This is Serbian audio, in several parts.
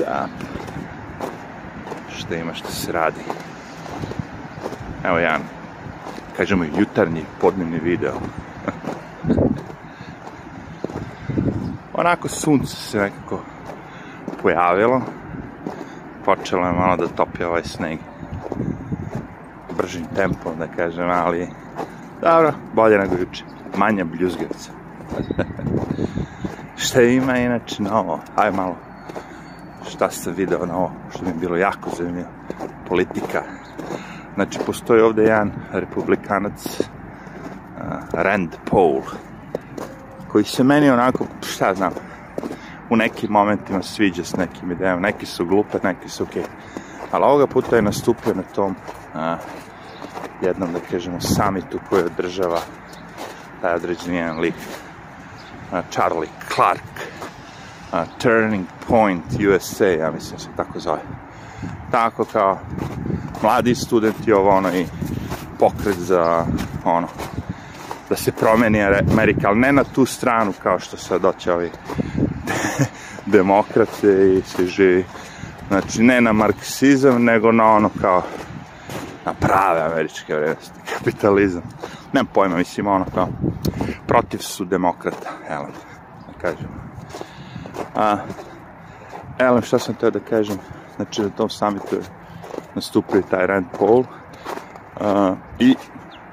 What's Šta ima što se radi? Evo jedan, kažemo, jutarnji, podnevni video. Onako sunce se nekako pojavilo. Počelo je malo da topi ovaj sneg. Bržim tempom, da kažem, ali... Dobro, bolje nego juče. Manja bljuzgavica. Šta ima inače novo? Aj malo šta sam video na ovo, što mi je bilo jako zanimljivo, politika. Znači, postoji ovde jedan republikanac, uh, Rand Paul, koji se meni onako, šta znam, u nekim momentima sviđa s nekim idejama, neki su glupe, neki su okej. Okay. Ali ovoga puta je nastupio na tom uh, jednom, da kažemo, samitu koji održava taj određeni jedan lik, uh, Charlie Clark, a Turning Point USA, ja mislim se tako zove. Tako kao mladi studenti ovo ono i pokret za ono da se promeni Amerika, ali ne na tu stranu kao što sad doće ovi demokrate i se živi. Znači, ne na marksizam, nego na ono kao na prave američke vrednosti, kapitalizam. Nemam pojma, mislim ono kao protiv su demokrata, jel, da kažemo. A, elem, šta sam teo da kažem, znači na tom samitu je nastupio taj Rand Paul a, i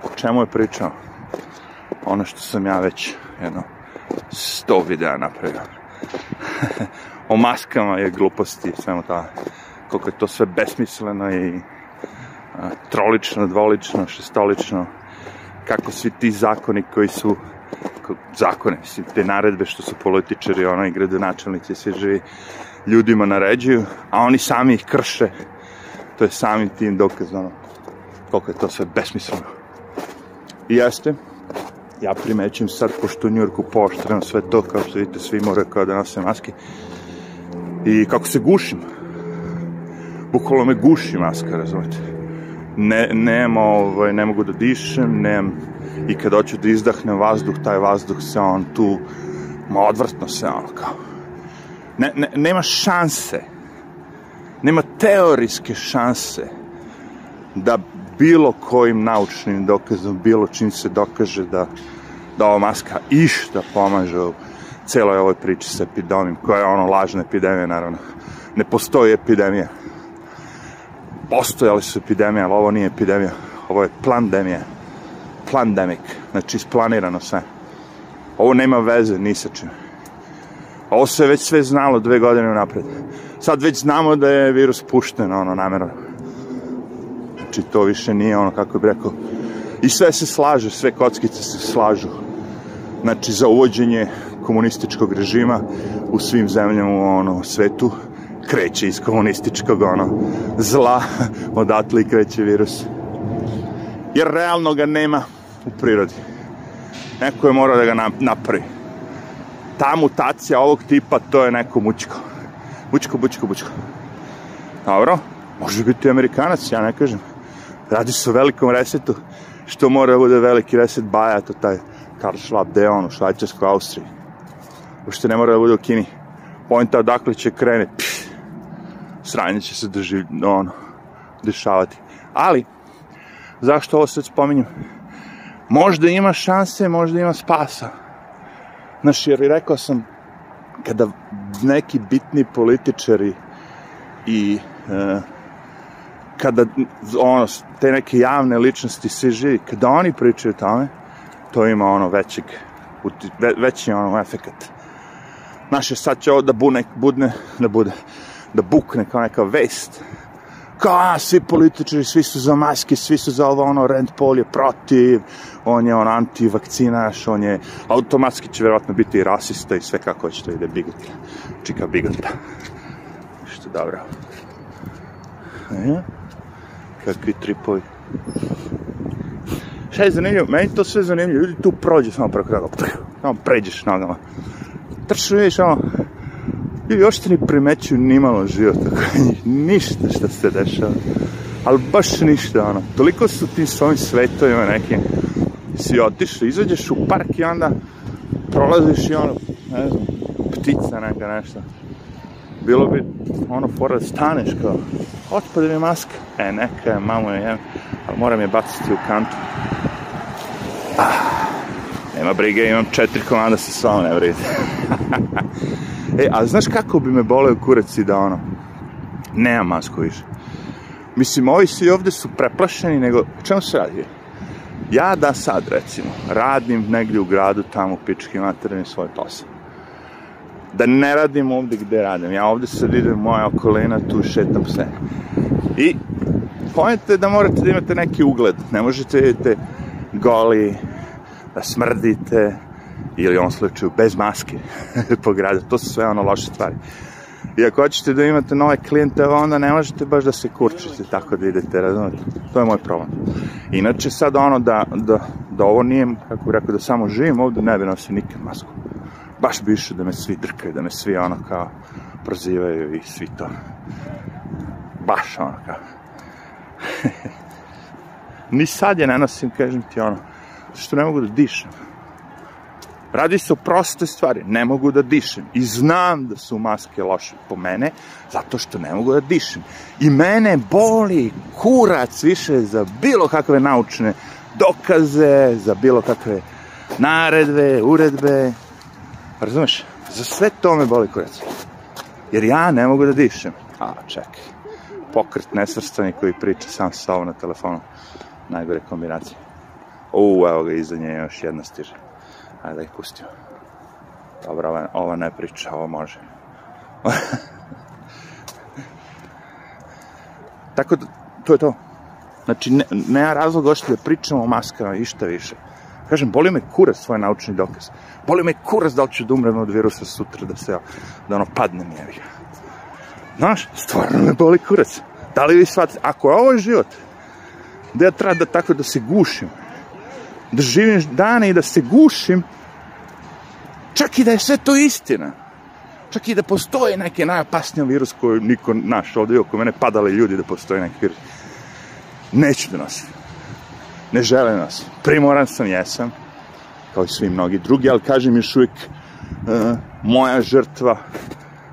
o čemu je pričao? Ono što sam ja već jedno sto videa napravio. o maskama je gluposti, svemu ta, koliko je to sve besmisleno i a, trolično, dvolično, šestolično, kako svi ti zakoni koji su zakone, mislim, te naredbe što su političari, ono i gradonačelnici, svi živi ljudima naređuju, a oni sami ih krše. To je sami tim dokaz, ono, koliko je to sve besmisleno. I jeste, ja primećujem sad, pošto u Njurku poštreno sve to, kao što vidite, svi moraju kao da nose maske, i kako se gušim. Bukvalo me guši maska, razumete. Ne, nema, ovaj, ne mogu da dišem, nemam i kad hoću da izdahnem vazduh, taj vazduh se on tu, ma odvrtno se ono kao. Ne, ne, nema šanse, nema teorijske šanse da bilo kojim naučnim dokazom, bilo čim se dokaže da, da ova maska išta pomaže u celoj ovoj priči sa epidemijom, koja je ono lažna epidemija, naravno. Ne postoji epidemija. Postojali su epidemije, ali ovo nije epidemija, ovo je plandemija plan znači isplanirano sve. Ovo nema veze ni sa čim. Ovo se već sve znalo dve godine napred. Sad već znamo da je virus pušten, ono, namerno. Znači, to više nije ono, kako bih rekao. I sve se slaže, sve kockice se slažu. Znači, za uvođenje komunističkog režima u svim zemljama u ono, svetu kreće iz komunističkog ono, zla, odatle i kreće virus jer realno ga nema u prirodi. Neko je morao da ga napravi. Ta mutacija ovog tipa, to je neko mučko. Mučko, mučko, mučko. Dobro, može biti Amerikanac, ja ne kažem. Radi se o velikom resetu, što mora da bude veliki reset baja, to taj Karl Schwab, Deon u Švajcarskoj, Austriji. Ušte ne mora da bude u Kini. Pojenta odakle će krene, pff, sranje će se doživljati, ono, dešavati. Ali, Zašto ovo sad spominjem? Možda ima šanse, možda ima spasa. Znaš, jer rekao sam, kada neki bitni političari i e, kada ono, te neke javne ličnosti svi živi, kada oni pričaju o tome, to ima ono većeg, ve, veći ono efekat. Znaš, sad će ovo da bune, budne, da bude, da bukne kao neka vest, kao, svi političari, svi su za maske, svi su za ovo, ono, Rand Paul je protiv, on je on antivakcinaš, on je, automatski će verovatno biti i rasista i sve kako će to ide bigotira. Čika bigota. Što dobro. E, kakvi tripovi. Šta je zanimljivo? Meni to sve zanimljivo. Ljudi tu prođe samo preko toga. Samo pređeš nogama. Tršuješ, ono, i još te ne primećuju nimalo život oko njih, ništa što se dešava. Ali baš ništa, ono. Toliko su ti svojim svetovima nekim. Si otišao, izađeš u park i onda prolaziš i ono, ne znam, ptica neka nešto. Bilo bi ono fora da staneš kao, otpada mi maska. E, neka je, mamu je, jem, ali moram je baciti u kantu. Ah, nema brige, imam četiri komanda sa sobom, ne vredi. E, a znaš kako bi me boleo kurac i da ono, nema masku više. Mislim, ovi svi ovde su preplašeni, nego, čemu se radi? Ja da sad, recimo, radim negdje u gradu, tamo, pičkim materni svoj posao. Da ne radim ovde gde radim. Ja ovde sad idem moja okolina, tu šetam se. I pojete da morate da imate neki ugled. Ne možete da idete goli, da smrdite, ili on slučaju bez maske po gradu, to su sve ono loše stvari. I ako hoćete da imate nove klijente, onda ne možete baš da se kurčite tako da idete, razumete? To je moj problem. Inače, sad ono da, da, da ovo nije, kako bih rekao, da samo živim ovde, ne bi nosio nikad masku. Baš bi išao da me svi drkaju, da me svi ono kao prozivaju i svi to. Baš ono kao. Ni sad je ne nosim, kažem ti ono, što ne mogu da dišem. Radi se o proste stvari, ne mogu da dišem. I znam da su maske loše po mene, zato što ne mogu da dišem. I mene boli kurac više za bilo kakve naučne dokaze, za bilo kakve naredbe, uredbe. Razumeš? Za sve to me boli kurac. Jer ja ne mogu da dišem. A, čekaj. Pokret nesvrstani koji priča sam sa sobom na telefonu. Najgore kombinacije. U, evo ga, iza nje još jedna stiže. Ajde da ih pustimo. Dobro, ova, ova ne priča, ovo može. Tako da, to je to. Znači, ne, nema razloga ošte da pričamo o maskama, išta više. Kažem, boli me kurac svoj naučni dokaz. Boli me kurac da li ću da umrem od virusa sutra, da se, da ono, padnem jevi. Znaš, stvarno me boli kurac. Da li vi shvatite, ako je ovo život, da ja treba da tako da se gušim, da živim dane i da se gušim, čak i da je sve to istina. Čak i da postoji neki najopasniji virus koji niko naš ovde, oko mene padale ljudi da postoji neki virus. Neću da nosim. Ne žele da nas. Primoran sam, jesam. Kao i svi mnogi drugi, ali kažem još uvijek uh, moja žrtva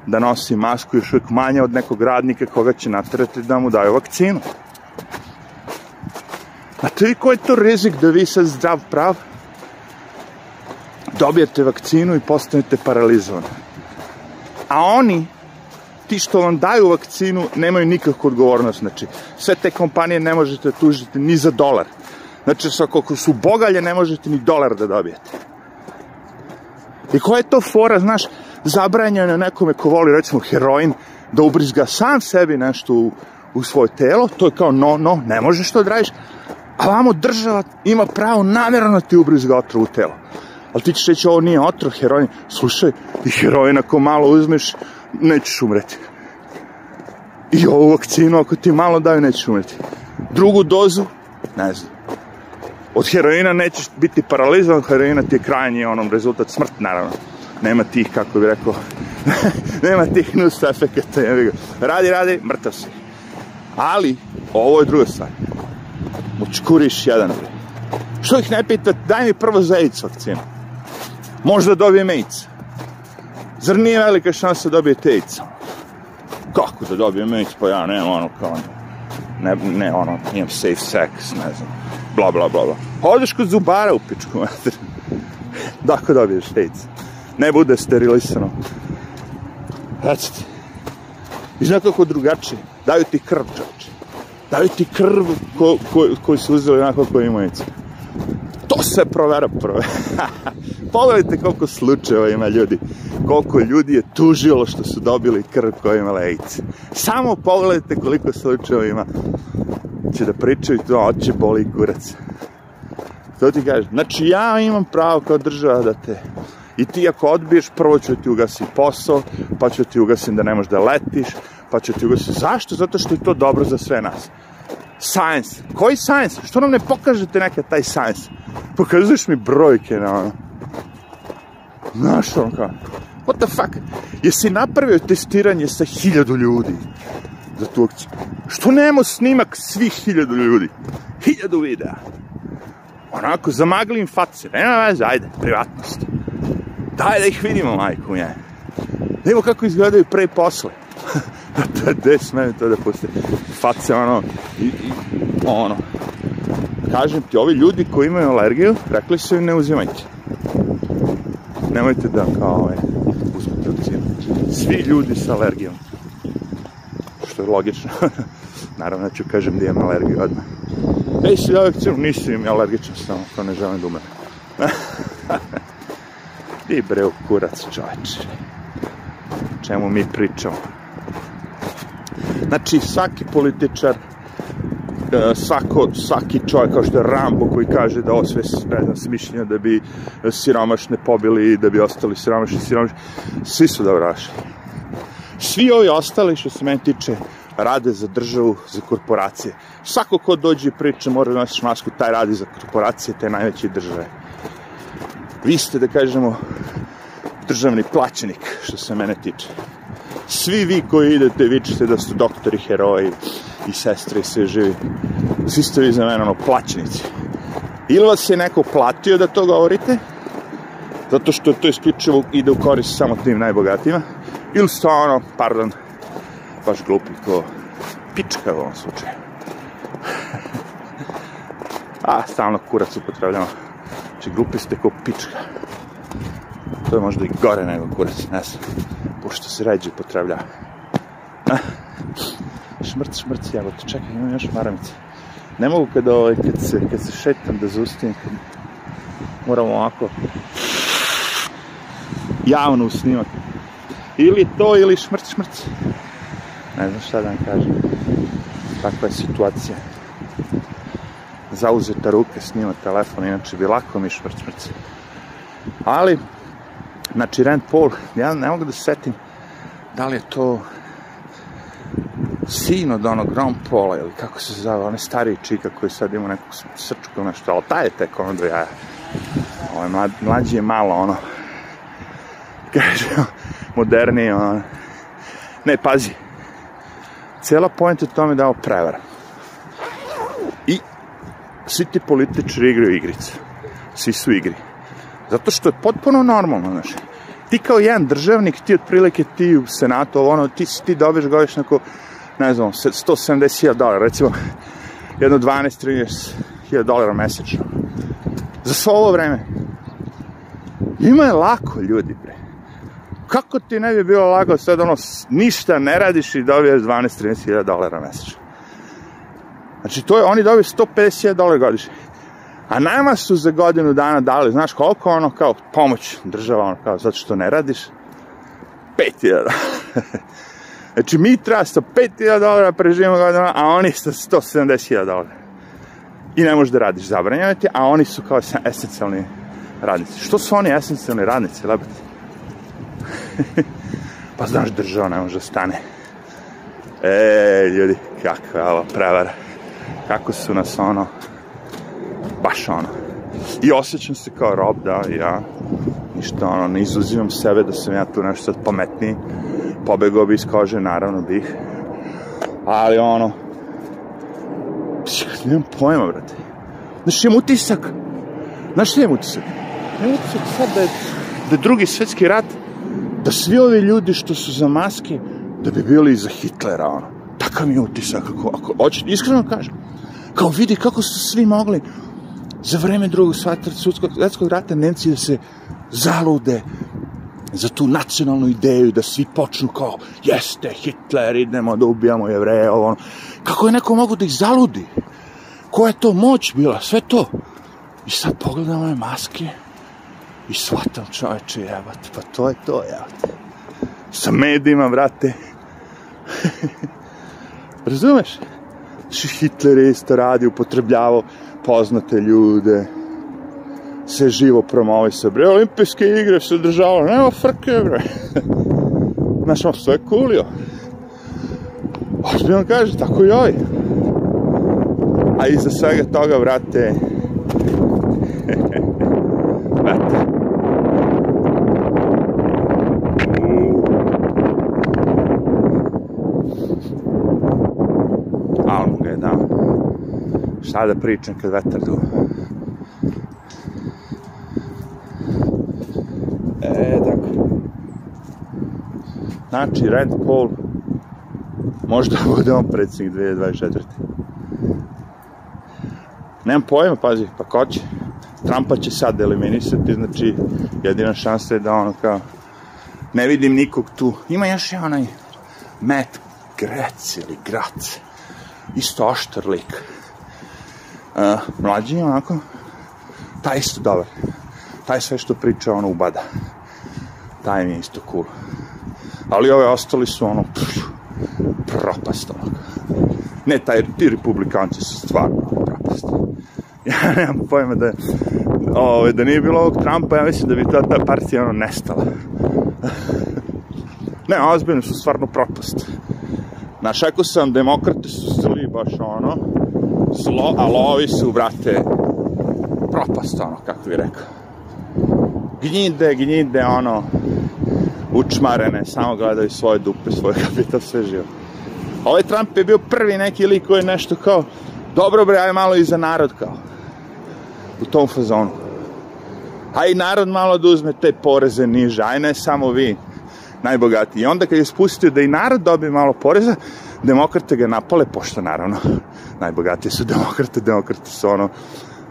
da nosi masku još uvijek manje od nekog radnika koga će natrati da mu daju vakcinu. A tri koji je to rizik da vi sad zdrav prav dobijete vakcinu i postanete paralizovani. A oni, ti što vam daju vakcinu, nemaju nikakvu odgovornost. Znači, sve te kompanije ne možete tužiti ni za dolar. Znači, ako su bogalje, ne možete ni dolar da dobijete. I koja je to fora, znaš, zabranjeno nekome ko voli, recimo, heroin, da ubrizga sam sebi nešto u, u svoje telo, to je kao no, no, ne možeš to da radiš, A vamo država ima pravo namjerno da ti ubrizga otrov u telo. Ali ti ćeš reći, ovo nije otrov, heroin. Slušaj, i heroin ako malo uzmeš, nećeš umreti. I ovu vakcinu, ako ti malo daju, nećeš umreti. Drugu dozu, ne znam. Od heroina nećeš biti paralizovan, heroina ti je krajnji onom rezultat smrt, naravno. Nema tih, kako bi rekao, nema tih nusta efekata. Radi, radi, mrtav si. Ali, ovo je druga stvar Učkuriš jedan. Što ih ne pitate, daj mi prvo za AIDS vakcinu. Možda dobijem AIDS. Zar nije velika šansa da dobijete AIDS? Kako da dobijem AIDS? Pa ja nemam ono kao ne, ne ono, imam safe sex, ne znam, bla, bla, bla, bla. Pa odeš kod zubara u pičku, mater. Dakle, dobiješ AIDS. Ne bude sterilisano. Recite. I znate kako drugačije? Daju ti krv, čoveče ti krv ko, ko, koju su uzeli onako koju imaju to se provera prvo. Pogledajte koliko slučajeva ima ljudi. Koliko ljudi je tužilo što su dobili krv koja ima AIDS. Samo pogledajte koliko slučajeva ima. Će da pričaju to, oće boli kurac. To ti kaže. Znači ja imam pravo kao država da te... I ti ako odbiješ, prvo ću ti ugasiti posao, pa ću ti ugasiti da ne možeš da letiš, pa će ti ugasiti. Zašto? Zato što je to dobro za sve nas. Science. Koji science? Što nam ne pokažete neka taj science? Pokazuješ mi brojke na ono. Znaš on kao, what the fuck? Jesi napravio testiranje sa hiljadu ljudi za tu akciju? Što nemamo snimak svih hiljadu ljudi? Hiljadu videa. Onako, zamagli im face. Nema veze, ajde, privatnost. Daj da ih vidimo, majku, nje. Da kako izgledaju pre i posle da, da, da, da postoje face, ono, i, i, ono, kažem ti, ovi ljudi koji imaju alergiju, rekli su im ne uzimajte. Nemojte da, kao, ovaj, uzmete vakcinu. Svi ljudi sa alergijom. Što je logično. Naravno, ću kažem da imam alergiju odmah. Ej, si dao vakcinu, nisi im alergičan, samo kao ne želim da umrem. Ti bre, kurac čoveče. Čemu mi pričamo? Znači, svaki političar, e, svako, svaki čovjek, kao što je Rambo koji kaže da osve, ne znam, smišljenja da bi siromašne pobili, i da bi ostali siromašni, siromašni, svi su davraši. Svi ovi ostali, što se meni tiče, rade za državu, za korporacije. Svako ko dođe i priča mora da nosiš masku, taj radi za korporacije, te najveće države. Vi ste, da kažemo, državni plaćenik, što se mene tiče. Svi vi koji idete, vičete da su doktori, heroji i sestre i sve živi. Svi ste vi za mene, ono, plaćenici. Ili vas je neko platio da to govorite, zato što to isključivo ide u korist samo tim najbogatijima, ili ste ono, pardon, baš glupi ko pička u ovom slučaju. A, stalno kurac upotrebljamo. Znači, glupi ste ko pička. To je možda i gore nego kurac, ne znam što se rađe upotrebljava. šmrt, šmrt, jago te čekaj, imam još maramice. Ne mogu kad, ovaj, kad, se, kad se šetam da zustavim, kad moram ovako javno u snimak. Ili to, ili šmrt, šmrt. Ne znam šta da vam kažem. Takva je situacija. Zauzeta ruka snima telefon, inače bi lako mi šmrt, šmrt. Ali, Znači, Rand Paul, ja ne mogu da se setim da li je to sin od onog Ron Paula, ili kako se zove, onaj stariji čika koji sad ima neku srčku ili nešto, ali taj je tek ono do da jaja. Ovo ovaj, mlađi je malo, ono, kaže, moderniji, ono. Ne, pazi, cela pojenta je tome da je ovo prevara. I svi ti političari igraju igrice. Svi su igri. Zato što je potpuno normalno, znaš. Ti kao jedan državnik, ti otprilike ti u senatu, ono, ti, ti dobiješ godišnjako, ne znam, 170.000 dolara, recimo, jedno 12-13.000 dolara mesečno. Za svo ovo vreme. Ima je lako, ljudi, bre. Kako ti ne bi bilo lako sad ono, ništa ne radiš i dobiješ 12-13.000 dolara mesečno. Znači, to je, oni dobiju 150.000 dolara godišnje. A nama su za godinu dana dali, znaš koliko ono kao pomoć država, ono kao zato što ne radiš, 5000 Znači mi treba sa 5000 dolara preživimo godinu, a oni sa 170.000 dolara. I ne možeš da radiš, zabranjeno ti, a oni su kao esencijalni radnici. Što su oni esencijalni radnici, lebati? pa znaš, država ne može da stane. E, ljudi, kakva je ova prevara. Kako su nas ono baš ono. I osjećam se kao rob, da, ja ništa, ono, ne izuzivam sebe da sam ja tu nešto sad pametniji. Pobegao bi iz kože, naravno bih. Ali ono, nemam pojma, brate. Znaš, imam utisak. Znaš šta imam utisak? Imam utisak sad da je, da je drugi svetski rat, da svi ovi ljudi što su za maske, da bi bili za Hitlera, ono. Takav mi je utisak, ako, ako hoćete, iskreno kažem. Kao vidi kako su svi mogli Za vreme drugog svetskog svetskog rata Nemci da se zalude za tu nacionalnu ideju da svi počnu kao jeste Hitler, idemo da ubijamo jevreje, ovo ono. Kako je neko mogu da ih zaludi? Koja je to moć bila? Sve to. I sad pogledam ove maske i shvatam čoveče jebate, pa to je to jebate. Sa medijima, vrate. Razumeš? Znači Hitler je isto radio, upotrebljavao poznate ljude, se živo se bre, olimpijske igre se održavalo, nema frke, bre. Znaš, on sve kulio. Ozbiljno kaže, tako i ovi. A iza svega toga, vrate, Šta da pričam kad vetar duva? E, tako. Znači, Rand Paul možda bude on predsednik 2024. Nemam pojma, pazi, pa ko će? Trumpa će sad eliminisati, znači jedina šansa je da ono kao ne vidim nikog tu. Ima još je onaj Matt Grec ili Grac, isto oštar lik uh, mlađi, onako, taj isto dobar. Taj sve što priča, ono, ubada. Taj mi je isto cool. Ali ove ostali su, ono, pff, propast, onako. Ne, taj, ti republikanci su stvarno propast. Ja nemam pojma da, ove, ovaj, da nije bilo ovog Trumpa, ja mislim da bi ta, ta partija, ono, nestala. ne, ozbiljno su stvarno propast. Znaš, rekao sam, demokrate su zli baš ono, zlo, a lovi su, brate, propast, ono, kako bi rekao. Gnjide, gnjide, ono, učmarene, samo gledaju svoje dupe, svoj kapital, sve živo. Ovaj Trump je bio prvi neki lik koji je nešto kao, dobro bre, aj malo i za narod, kao, u tom fazonu. Aj narod malo da uzme te poreze niže, aj ne samo vi, najbogatiji. I onda kad je spustio da i narod dobije malo poreza, demokrate ga napale, pošto naravno najbogatiji su demokrate, demokrate su ono,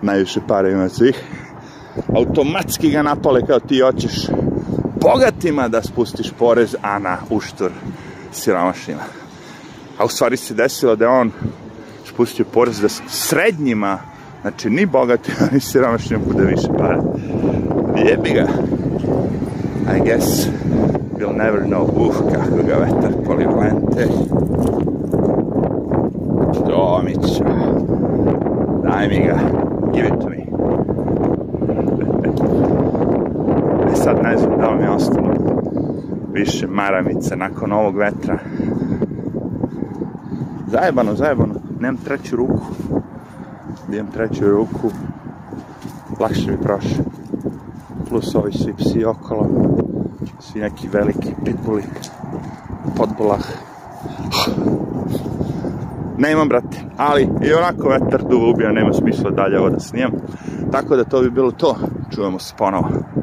najviše para ima svih, automatski ga napale kao ti hoćeš bogatima da spustiš porez, a na uštor siromašnjima. A u stvari se desilo da on spustio porez da srednjima, znači ni bogatima, ni siromašnjima bude više para. Jebi ga. I guess you'll never know. Uf, kako ga vetar polivalente. Tomića. Daj mi ga. Give it to me. E sad ne znam da vam je ostalo više maramice nakon ovog vetra. Zajebano, zajebano. Nemam treću ruku. Da imam treću ruku, lakše mi prošle. Plus ovi svi psi okolo. Svi neki veliki pitbuli. Podbolah. Ne imam, brat ali i onako vetar duva ubija, nema smisla dalje ovo da snimam. Tako da to bi bilo to. Čujemo se ponovo.